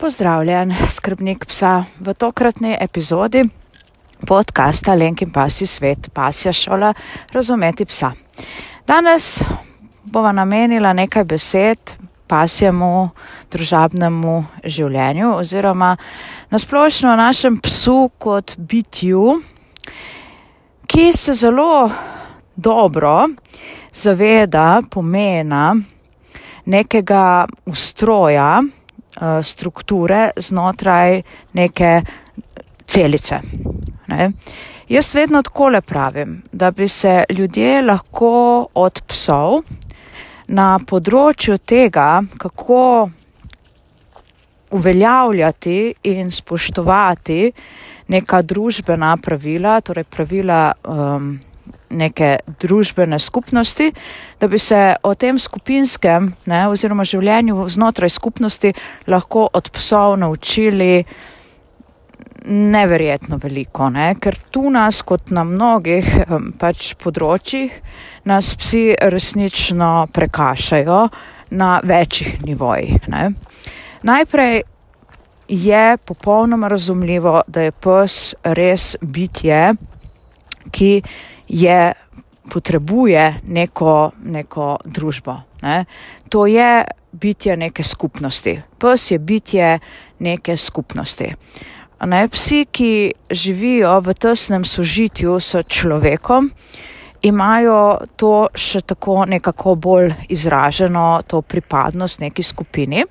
Pozdravljen, skrbnik psa v tokratni epizodi podcasta Lenkin pasi svet, pasja šola razumeti psa. Danes bova namenila nekaj besed pasjemu družabnemu življenju oziroma nasplošno našem psu kot bitju, ki se zelo dobro zaveda pomena nekega ustroja, strukture znotraj neke celice. Ne? Jaz vedno tako le pravim, da bi se ljudje lahko od psov na področju tega, kako uveljavljati in spoštovati neka družbena pravila, torej pravila um, neke družbene skupnosti, da bi se o tem skupinskem ne, oziroma življenju znotraj skupnosti lahko od psov naučili neverjetno veliko, ne, ker tu nas kot na mnogih pač področjih nas psi resnično prekašajo na večjih nivojih. Ne. Najprej je popolnoma razumljivo, da je pes res bitje, ki je, potrebuje neko, neko družbo. Ne. To je bitje neke skupnosti. Pes je bitje neke skupnosti. Ne, psi, ki živijo v tesnem sožitju s človekom, imajo to še tako nekako bolj izraženo, to pripadnost neki skupini.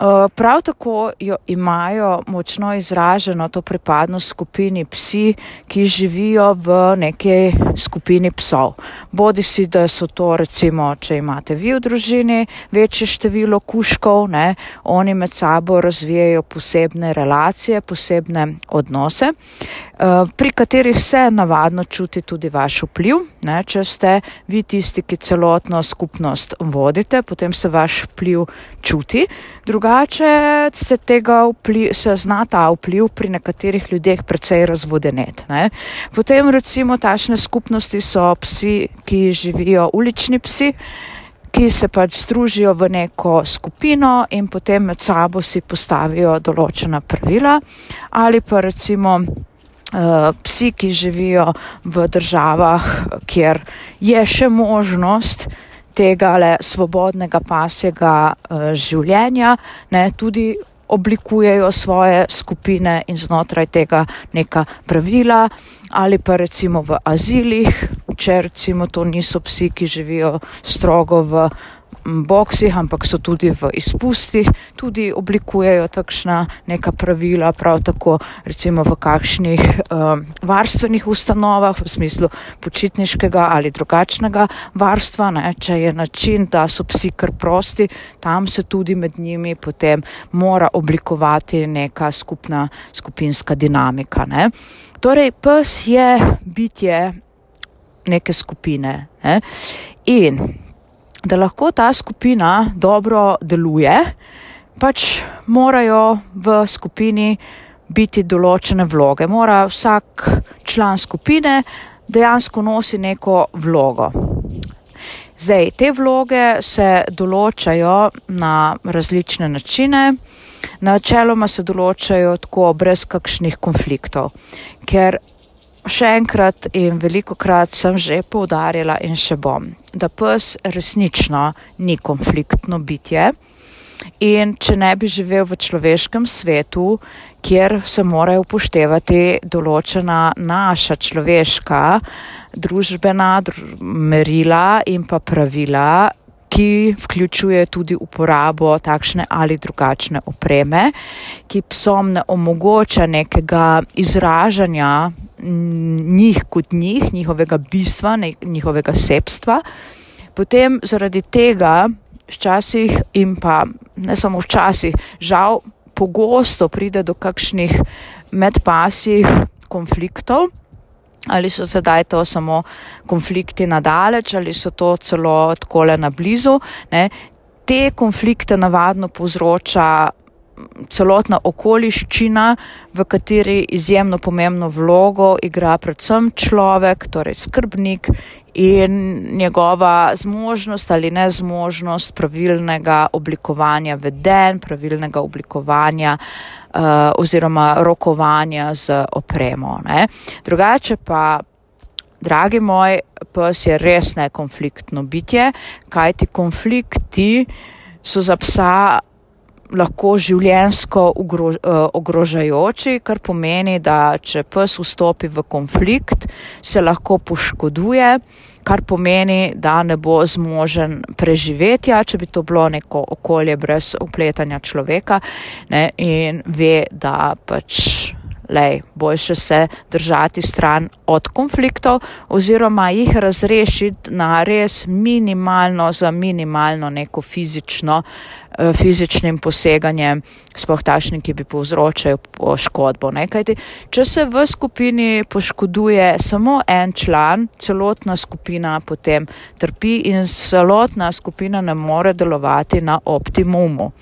Eh, prav tako jo imajo močno izraženo to pripadnost skupini psi, ki živijo v neki skupini psov. Bodi si, da so to recimo, če imate vi v družini večje število kuškov, ne, oni med sabo razvijajo posebne relacije, posebne odnose, eh, pri katerih se navadno čuti tudi vaš vpliv. Ne, če ste vi tisti, ki celotno skupnost vodite, potem se vaš vpliv čuti. Druga drugače se vpliv, se zna ta vpliv pri nekaterih ljudeh precej razvodenet. Ne. Potem recimo tašne skupnosti so psi, ki živijo ulični psi, ki se pač združijo v neko skupino in potem med sabo si postavijo določena pravila ali pa recimo Uh, psi, ki živijo v državah, kjer je še možnost, tega le svobodnega pasjega uh, življenja, ne, tudi oblikujejo svoje skupine in znotraj tega neka pravila ali pa recimo v azilih, če recimo to niso psi, ki živijo strogo v boksih, ampak so tudi v izpustih, tudi oblikujejo takšna neka pravila, prav tako recimo v kakšnih um, varstvenih ustanovah, v smislu počitniškega ali drugačnega varstva, ne, če je način, da so psi kar prosti, tam se tudi med njimi potem mora oblikovati neka skupna skupinska dinamika. Ne. Torej, pes je bitje neke skupine. Ne. In da lahko ta skupina dobro deluje, pač morajo v skupini biti določene vloge. Mora vsak član skupine dejansko nosi neko vlogo. Zdaj, te vloge se določajo na različne načine, načeloma se določajo tako brez kakšnih konfliktov, ker še enkrat in veliko krat sem že poudarjala in še bom, da pes resnično ni konfliktno bitje. In če ne bi živel v človeškem svetu, kjer se morajo upoštevati določena naša človeška družbena merila in pa pravila, ki vključuje tudi uporabo takšne ali drugačne opreme, ki psom ne omogoča nekega izražanja njih kot njih, njihovega bistva, ne, njihovega sebstva, potem zaradi tega včasih in pa ne samo včasih, žal pogosto pride do kakšnih medpasih konfliktov. Ali so sedaj to samo konflikti nadaleč, ali so to celo tako le na blizu. Ne. Te konflikte navadno povzroča celotna okoliščina, v kateri izjemno pomembno vlogo igra predvsem človek, torej skrbnik in njegova zmožnost ali nezmožnost pravilnega oblikovanja veden, pravilnega oblikovanja uh, oziroma rokovanja z opremo. Ne. Drugače pa. Dragi moj, pes je res nekonfliktno bitje, kajti konflikti so za psa lahko življensko eh, ogrožajoči, kar pomeni, da če pes vstopi v konflikt, se lahko poškoduje, kar pomeni, da ne bo zmožen preživetja, če bi to bilo neko okolje brez upletanja človeka ne, in ve, da pač lej, boljše se držati stran od konfliktov oziroma jih razrešiti na res minimalno, za minimalno neko fizično, fizičnim poseganjem, spoh takšnim, ki bi povzročajo poškodbo. Kajti, če se v skupini poškoduje samo en član, celotna skupina potem trpi in celotna skupina ne more delovati na optimumu.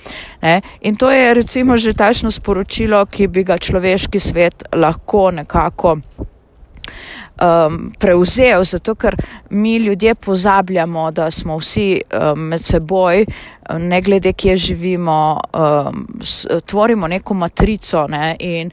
Ne? In to je recimo že tačno sporočilo, ki bi ga človeški svet lahko nekako um, prevzel, zato ker mi ljudje pozabljamo, da smo vsi um, med seboj, ne glede kje živimo, um, tvorimo neko matrico ne, in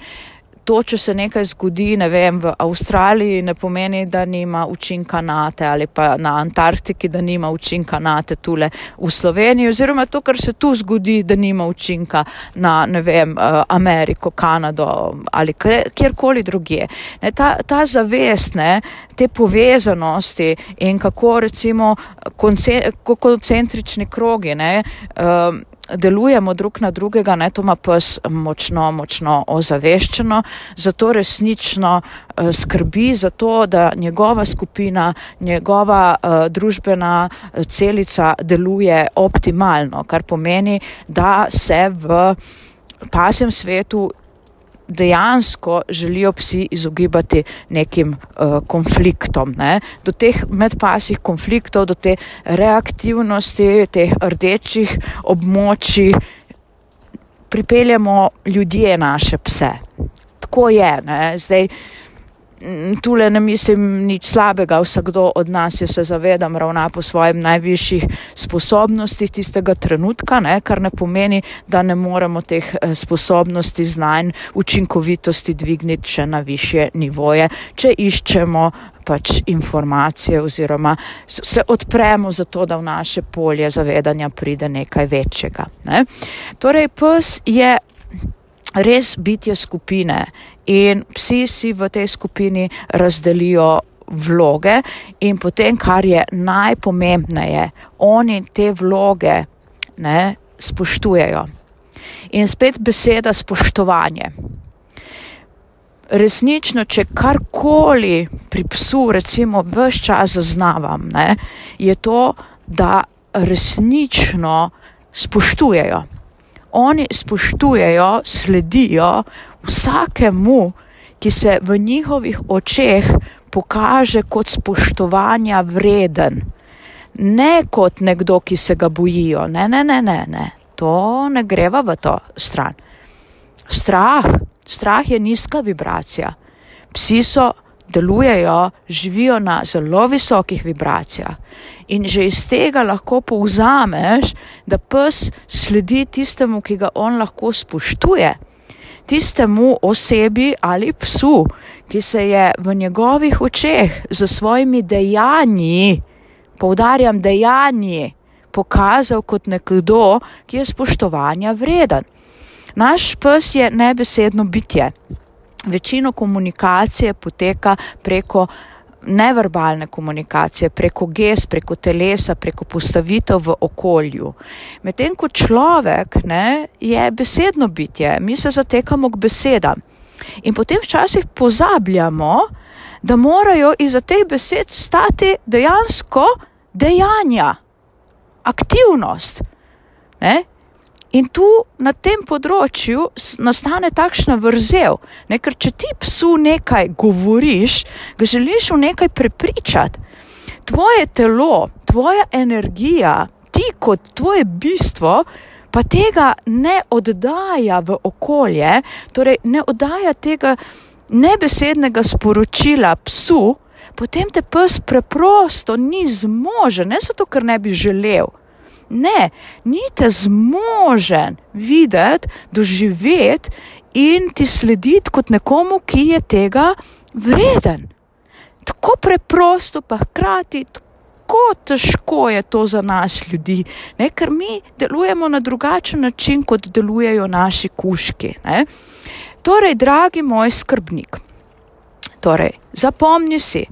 to, če se nekaj zgodi, ne vem, v Avstraliji, ne pomeni, da nima učinka na te ali pa na Antarktiki, da nima učinka na te tule v Sloveniji, oziroma to, kar se tu zgodi, da nima učinka na, ne vem, eh, Ameriko, Kanado ali kjerkoli drugje. Ne, ta, ta zavest, ne, te povezanosti in kako recimo koncentrični krogi, ne, um, delujemo drug na drugega, ne, to ima pes močno, močno ozaveščeno, zato resnično uh, skrbi za to, da njegova skupina, njegova uh, družbena eh, celica deluje optimalno, kar pomeni, da se v pasjem svetu dejansko želijo psi izogibati nekim uh, konfliktom, ne? do teh medpasjih konfliktov, do te reaktivnosti, teh rdečih območij, pripeljemo ljudje naše pse. Tako je, ne? zdaj. Mm, tule ne mislim nič slabega, vsakdo od nas je se zavedam ravna po svojim najvišjih sposobnostih tistega trenutka, ne, kar ne pomeni, da ne moremo teh eh, sposobnosti, znanj, učinkovitosti dvigniti še na više nivoje, če iščemo pač informacije oziroma se odpremo za to, da v naše polje zavedanja pride nekaj večjega. Ne. Torej, pes je res bitje skupine in psi si v tej skupini razdelijo vloge in potem, kar je najpomembneje, oni te vloge ne, spoštujejo. In spet beseda spoštovanje. Resnično, če karkoli pri psu, recimo, vse čas zaznavam, ne, je to, da resnično spoštujejo oni spoštujejo, sledijo vsakemu, ki se v njihovih očeh pokaže kot spoštovanja vreden. Ne kot nekdo, ki se ga bojijo. Ne, ne, ne, ne, ne. To ne greva v to stran. Strah, strah je nizka vibracija. Psi so delujejo, živijo na zelo visokih vibracijah. In že iz tega lahko povzameš, da pes sledi tistemu, ki ga on lahko spoštuje, tistemu osebi ali psu, ki se je v njegovih očeh za svojimi dejanji, poudarjam dejanji, pokazal kot nekdo, ki je spoštovanja vreden. Naš pes je nebesedno bitje večino komunikacije poteka preko neverbalne komunikacije, preko gest, preko telesa, preko postavitev v okolju. Medtem ko človek ne, je besedno bitje, mi se zatekamo k besedam. In potem včasih pozabljamo, da morajo iza teh besed stati dejansko dejanja, aktivnost. Ne? In tu na tem področju nastane takšna vrzel, ne? ker če ti psu nekaj govoriš, ga želiš v nekaj prepričati. Tvoje telo, tvoja energija, ti kot tvoje bistvo pa tega ne oddaja v okolje, torej ne oddaja tega nebesednega sporočila psu, potem te pes preprosto ni zmožen, ne zato, ker ne bi želel. Ne, ni te zmožen videti, doživeti in ti slediti kot nekomu, ki je tega vreden. Tako preprosto, pa hkrati tako težko je to za nas ljudi, ne? ker mi delujemo na drugačen način, kot delujejo naši kuški. Ne? Torej, dragi moj skrbnik, torej, zapomni si,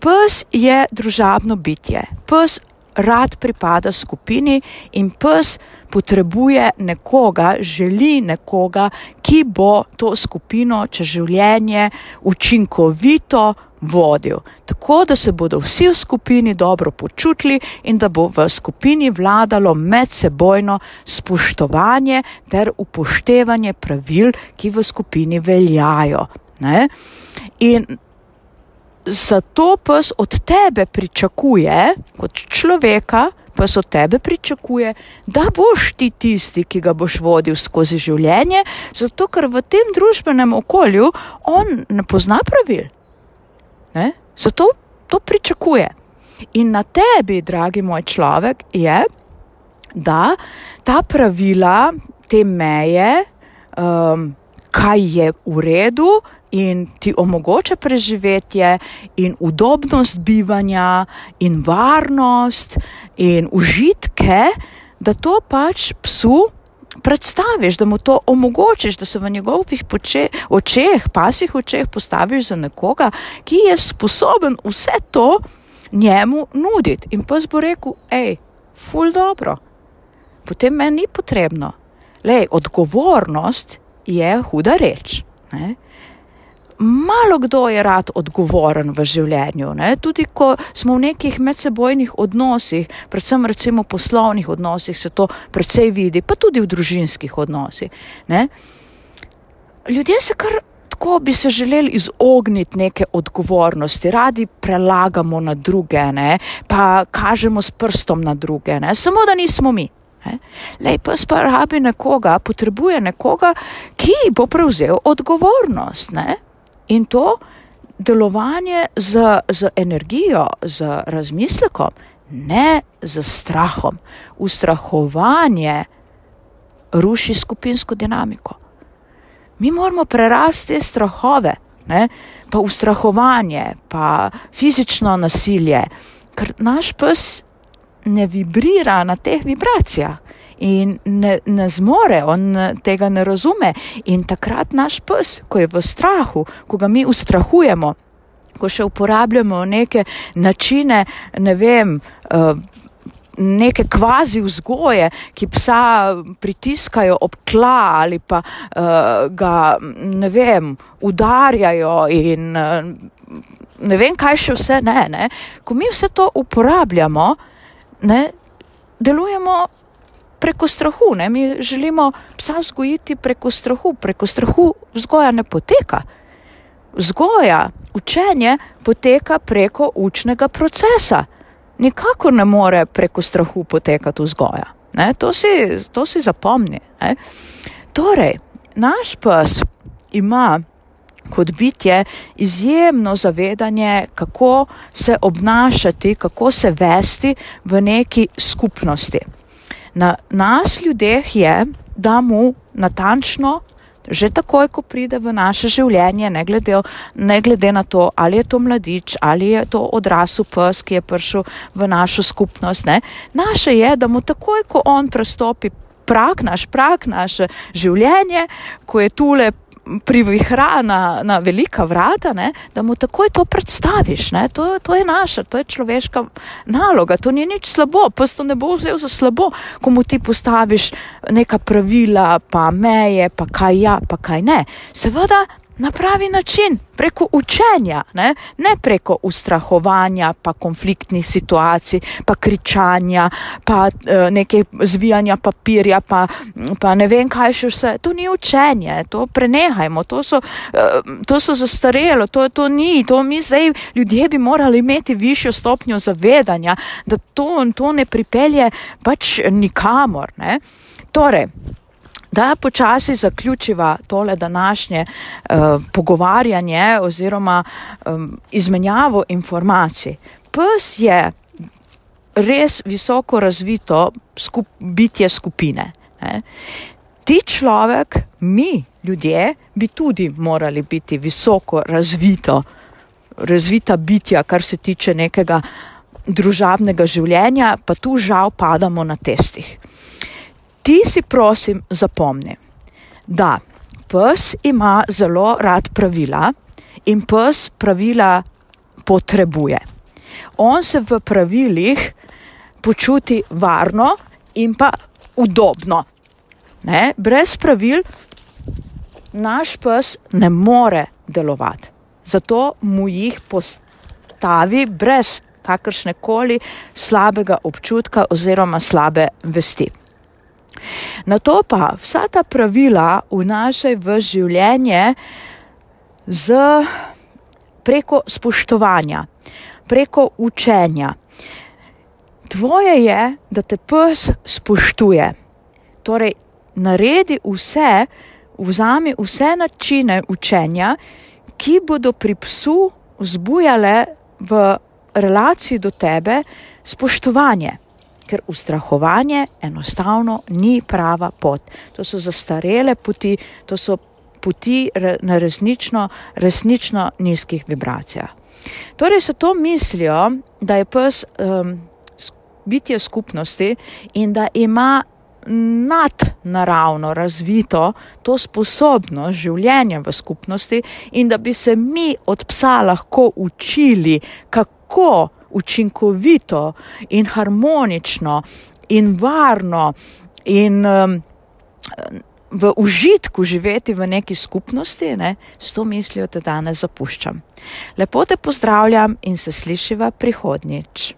pes je družabno bitje, pes rad pripada skupini in pes potrebuje nekoga, želi nekoga, ki bo to skupino čez življenje učinkovito vodil, tako da se bodo vsi v skupini dobro počutili in da bo v skupini vladalo medsebojno spoštovanje ter upoštevanje pravil, ki v skupini veljajo. Ne? In zato pes od tebe pričakuje, kot človeka, pes od tebe pričakuje, da boš ti tisti, ki ga boš vodil skozi življenje, zato ker v tem družbenem okolju on ne pozna pravil. Ne? Zato to pričakuje. In na tebi, dragi moj človek, je, da ta pravila, te meje, um, kaj je v redu, in ti omogoča preživetje, in udobnost bivanja, in varnost, in užitke, da to pač psu predstaviš, da mu to omogočiš, da se v njegovih poče, očeh, pasih očeh postaviš za nekoga, ki je sposoben vse to njemu nuditi. In pa bo rekel, hej, ful dobro, potem meni ni potrebno. Lej, odgovornost je huda reč. Ne? malo kdo je rad odgovoren v življenju. Ne? Tudi ko smo v nekih medsebojnih odnosih, predvsem recimo poslovnih odnosih, se to precej vidi, pa tudi v družinskih odnosih. Ne? Ljudje se kar tako bi se želeli izogniti neke odgovornosti, radi prelagamo na druge, ne? pa kažemo s prstom na druge, ne? samo da nismo mi. Lej, pa pa rabi nekoga, potrebuje nekoga, ki bo prevzel odgovornost. Ne? In to delovanje z, z energijo, z razmislekom, ne z strahom. Ustrahovanje ruši skupinsko dinamiko. Mi moramo prerasti strahove, ne? pa ustrahovanje, pa fizično nasilje, ker naš pes ne vibrira na teh vibracijah in ne, ne zmore, on tega ne razume. In takrat naš pes, ko je v strahu, ko ga mi ustrahujemo, ko še uporabljamo neke načine, ne vem, uh, Neke kvazi vzgoje, ki psa pritiskajo ob tla ali pa uh, ga, ne vem, udarjajo in uh, ne vem, kaj še vse ne. ne. Ko mi vse to uporabljamo, ne, delujemo preko strahu. Ne? Mi želimo psa vzgojiti preko strahu, preko strahu vzgoja ne poteka. Vzgoja, učenje poteka preko učnega procesa. Nikako ne more preko strahu potekati vzgoja. To si, to si zapomni. Ne? Torej, naš pes ima kot bitje izjemno zavedanje, kako se obnašati, kako se vesti v neki skupnosti. Na nas ljudeh je, da mu natančno, že takoj, ko pride v naše življenje, ne glede, ne glede na to, ali je to mladič, ali je to odrasel pes, ki je prišel v našo skupnost, ne. naše je, da mu takoj, ko on prestopi prak, naš prak, naše življenje, ko je tule privihra na, na velika vrata, ne, da mu takoj to predstaviš. To, to je naša, to je človeška naloga, to ni nič slabo, pa to ne bo vzel za slabo, ko mu ti postaviš neka pravila, pa meje, pa kaj ja, pa kaj ne. Seveda na pravi način, preko učenja, ne, ne preko ustrahovanja, pa konfliktnih situacij, pa kričanja, pa uh, neke zvijanja papirja, pa, pa ne vem kaj še vse. To ni učenje, to prenehajmo, to so, uh, to so zastarelo, to, to ni, to mi zdaj ljudje bi morali imeti višjo stopnjo zavedanja, da to, to ne pripelje pač nikamor. Ne. Torej, da počasi zaključiva tole današnje uh, pogovarjanje oziroma um, izmenjavo informacij. Pes je res visoko razvito skup, bitje skupine. Ne. Ti človek, mi, ljudje, bi tudi morali biti visoko razvito, razvita bitja, kar se tiče nekega družabnega življenja, pa tu žal padamo na testih. Ti si prosim zapomni, da pes ima zelo rad pravila in pes pravila potrebuje. On se v pravilih počuti varno in pa udobno. Ne? Brez pravil naš pes ne more delovati. Zato mu jih postavi brez kakršne koli slabega občutka oziroma slabe vesti. Na to pa vsa ta pravila vnašaj v življenje z preko spoštovanja, preko učenja. Tvoje je, da te pes spoštuje. Torej, naredi vse, vzami vse načine učenja, ki bodo pri psu vzbujale v relaciji do tebe spoštovanje ker ustrahovanje enostavno ni prava pot. To so zastarele poti, to so poti na resnično, resnično nizkih vibracijah. Torej so to mislijo, da je pes um, bitje skupnosti in da ima nadnaravno razvito to sposobnost življenja v skupnosti in da bi se mi od psa lahko učili, kako učinkovito in harmonično in varno in um, v užitku živeti v neki skupnosti, ne, s to mislijo te danes zapuščam. Lepo te pozdravljam in se slišiva prihodnjič.